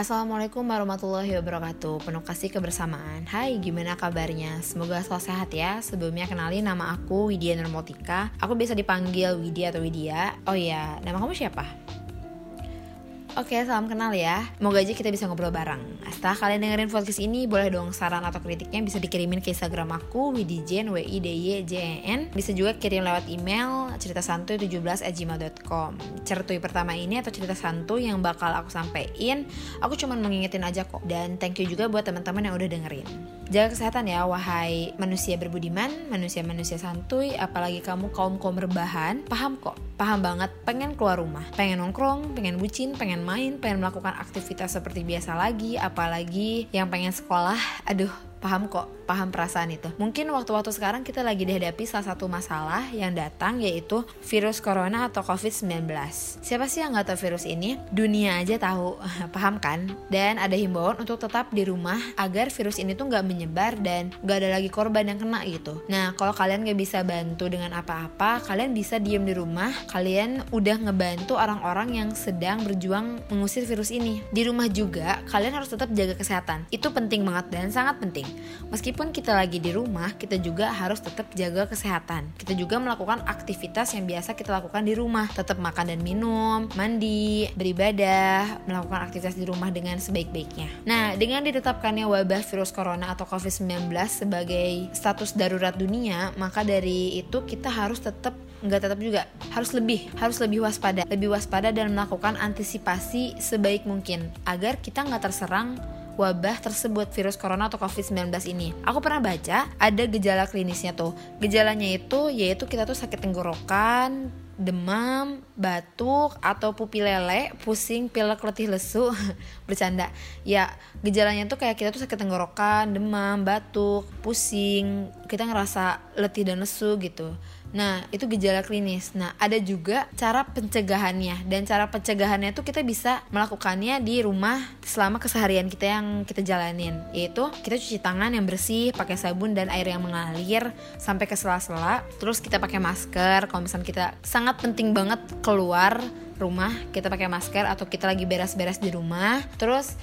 Assalamualaikum warahmatullahi wabarakatuh. Penuh kasih kebersamaan. Hai gimana kabarnya? Semoga selalu sehat ya. Sebelumnya kenalin nama aku Widya Nurmotika. Aku bisa dipanggil Widya atau Widya. Oh iya nama kamu siapa? Oke, salam kenal ya. Moga aja kita bisa ngobrol bareng. Setelah kalian dengerin podcast ini, boleh dong saran atau kritiknya bisa dikirimin ke Instagram aku, Widijen, w i d y j e n. Bisa juga kirim lewat email cerita santuy 17 at gmail.com. Certuy pertama ini atau cerita santuy yang bakal aku sampein, aku cuma mengingetin aja kok. Dan thank you juga buat teman-teman yang udah dengerin. Jaga kesehatan ya, wahai manusia berbudiman, manusia-manusia santuy, apalagi kamu kaum-kaum rebahan, paham kok, paham banget, pengen keluar rumah, pengen nongkrong, pengen bucin, pengen pengen main, pengen melakukan aktivitas seperti biasa lagi, apalagi yang pengen sekolah, aduh paham kok paham perasaan itu. Mungkin waktu-waktu sekarang kita lagi dihadapi salah satu masalah yang datang yaitu virus corona atau covid-19 siapa sih yang nggak tahu virus ini? Dunia aja tahu paham kan? Dan ada himbauan untuk tetap di rumah agar virus ini tuh nggak menyebar dan nggak ada lagi korban yang kena gitu. Nah kalau kalian nggak bisa bantu dengan apa-apa kalian bisa diem di rumah. Kalian udah ngebantu orang-orang yang sedang berjuang mengusir virus ini. Di rumah juga kalian harus tetap jaga kesehatan. Itu penting banget dan sangat penting Meskipun kita lagi di rumah, kita juga harus tetap jaga kesehatan. Kita juga melakukan aktivitas yang biasa kita lakukan di rumah, tetap makan dan minum, mandi, beribadah, melakukan aktivitas di rumah dengan sebaik-baiknya. Nah, dengan ditetapkannya wabah virus corona atau COVID-19 sebagai status darurat dunia, maka dari itu kita harus tetap nggak tetap juga harus lebih harus lebih waspada lebih waspada dan melakukan antisipasi sebaik mungkin agar kita nggak terserang wabah tersebut virus corona atau COVID-19 ini. Aku pernah baca ada gejala klinisnya tuh. Gejalanya itu yaitu kita tuh sakit tenggorokan, demam, batuk, atau pupi lele, pusing, pilek, letih, lesu, bercanda. Ya, gejalanya tuh kayak kita tuh sakit tenggorokan, demam, batuk, pusing, kita ngerasa letih dan lesu gitu. Nah, itu gejala klinis. Nah, ada juga cara pencegahannya. Dan cara pencegahannya itu kita bisa melakukannya di rumah selama keseharian kita yang kita jalanin. Yaitu kita cuci tangan yang bersih, pakai sabun dan air yang mengalir sampai ke sela-sela. Terus kita pakai masker. Kalau misalnya kita sangat penting banget keluar rumah, kita pakai masker atau kita lagi beres-beres di rumah. Terus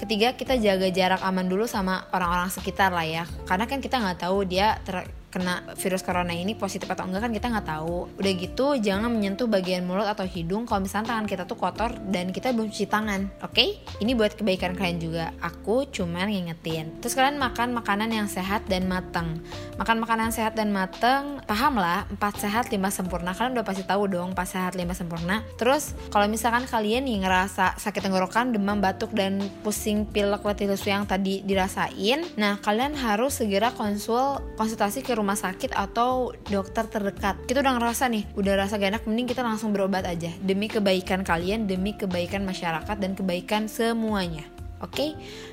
ketiga kita jaga jarak aman dulu sama orang-orang sekitar lah ya. Karena kan kita nggak tahu dia ter kena virus corona ini positif atau enggak kan kita nggak tahu. Udah gitu jangan menyentuh bagian mulut atau hidung. Kalau misalnya tangan kita tuh kotor dan kita belum cuci tangan oke? Okay? ini buat kebaikan kalian juga. Aku cuman ngingetin. Terus kalian makan makanan yang sehat dan mateng. Makan makanan sehat dan mateng paham lah. Empat sehat lima sempurna. Kalian udah pasti tahu dong empat sehat lima sempurna. Terus kalau misalkan kalian nih ngerasa sakit tenggorokan demam batuk dan pusing pilek letih lesu yang tadi dirasain nah kalian harus segera konsul konsultasi ke rumah sakit atau dokter terdekat. Kita udah ngerasa nih udah rasa gak enak mending kita langsung berobat aja. Demi kebaikan kalian demi kebaikan masyarakat dan kebaikan semuanya. Oke? Okay?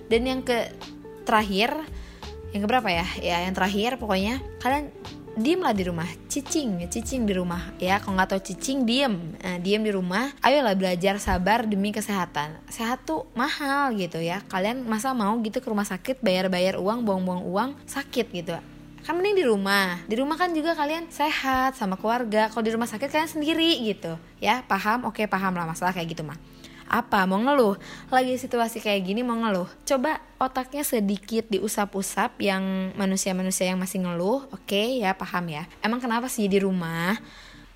dan yang ke terakhir yang keberapa ya? Ya yang terakhir pokoknya kalian diem lah di rumah. Cicing cicing di rumah. Ya kalau nggak tahu cicing diem. Nah, diem di rumah. Ayolah belajar sabar demi kesehatan. Sehat tuh mahal gitu ya. Kalian masa mau gitu ke rumah sakit bayar bayar uang buang buang uang sakit gitu kan mending di rumah. Di rumah kan juga kalian sehat sama keluarga. Kalau di rumah sakit kalian sendiri gitu. Ya paham? Oke paham lah masalah kayak gitu mah apa? Mau ngeluh? Lagi situasi kayak gini mau ngeluh? Coba otaknya sedikit diusap-usap yang manusia-manusia yang masih ngeluh. Oke ya paham ya. Emang kenapa sih di rumah?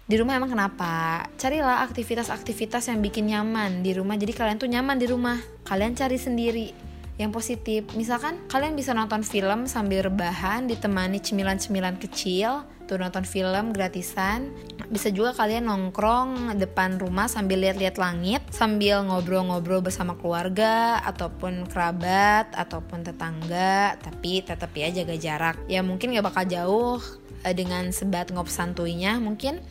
Di rumah emang kenapa? Carilah aktivitas-aktivitas yang bikin nyaman di rumah. Jadi kalian tuh nyaman di rumah. Kalian cari sendiri yang positif. Misalkan kalian bisa nonton film sambil rebahan ditemani cemilan-cemilan kecil, tuh nonton film gratisan. Bisa juga kalian nongkrong depan rumah sambil lihat-lihat langit, sambil ngobrol-ngobrol bersama keluarga ataupun kerabat ataupun tetangga, tapi tetap ya jaga jarak. Ya mungkin gak bakal jauh eh, dengan sebat ngop santuinya mungkin.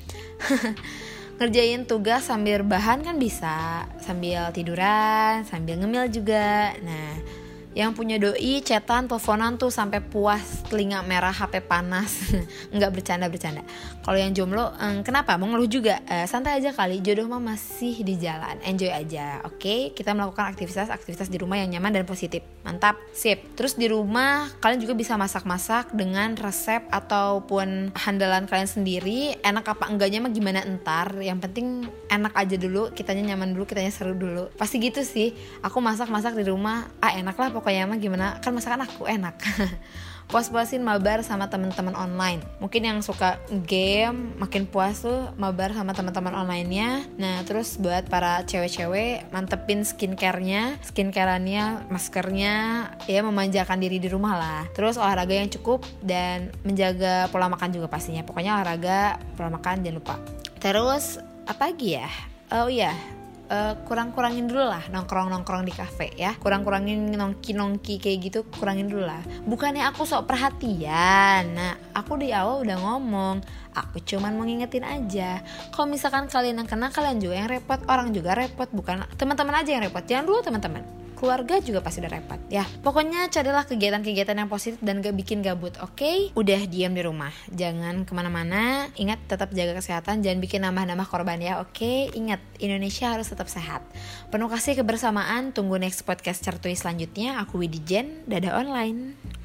ngerjain tugas sambil bahan kan bisa. Sambil tiduran sambil ngemil juga. Nah yang punya doi cetan teleponan tuh sampai puas telinga merah HP panas. Nggak bercanda bercanda. Kalau yang jomblo eh, kenapa? Mau ngeluh juga. Eh, santai aja kali jodoh mah masih di jalan. Enjoy aja oke? Okay? kita melakukan aktivitas aktivitas di rumah yang nyaman dan positif. Mantap sip. Terus di rumah kalian juga bisa masak-masak dengan resep ataupun handalan kalian sendiri. Enak apa enggaknya mah gimana entar? Yang penting enak aja dulu kitanya nyaman dulu kitanya seru dulu. Pasti gitu sih. Aku masak-masak di rumah. Ah enak lah pokoknya mah gimana? Kan masakan aku enak. Puas-puasin mabar sama teman-teman online. Mungkin yang suka game makin puas tuh mabar sama teman-teman onlinenya. Nah terus buat para cewek-cewek mantepin skincarenya skincareannya maskernya. Ya memanjakan diri di rumah lah. Terus olahraga yang cukup dan menjaga pola makan juga pastinya. Pokoknya olahraga pola makan jangan lupa. Terus apa lagi ya? Oh iya uh, kurang-kurangin dulu lah nongkrong-nongkrong di kafe ya. Kurang-kurangin nongki-nongki kayak gitu kurangin dulu lah. Bukannya aku sok perhatian. Nah aku di awal udah ngomong aku cuman mau ngingetin aja. Kalau misalkan kalian yang kena kalian juga yang repot. Orang juga repot bukan teman-teman aja yang repot. Jangan dulu teman-teman keluarga juga pasti udah repot ya. Pokoknya carilah kegiatan-kegiatan yang positif dan gak bikin gabut oke? Okay? udah diam di rumah. Jangan ke mana-mana. Ingat tetap jaga kesehatan. Jangan bikin nambah-nambah korban ya oke? Okay? ingat Indonesia harus tetap sehat. Penuh kasih kebersamaan. Tunggu next podcast certui selanjutnya. Aku Widi Jen. Dadah online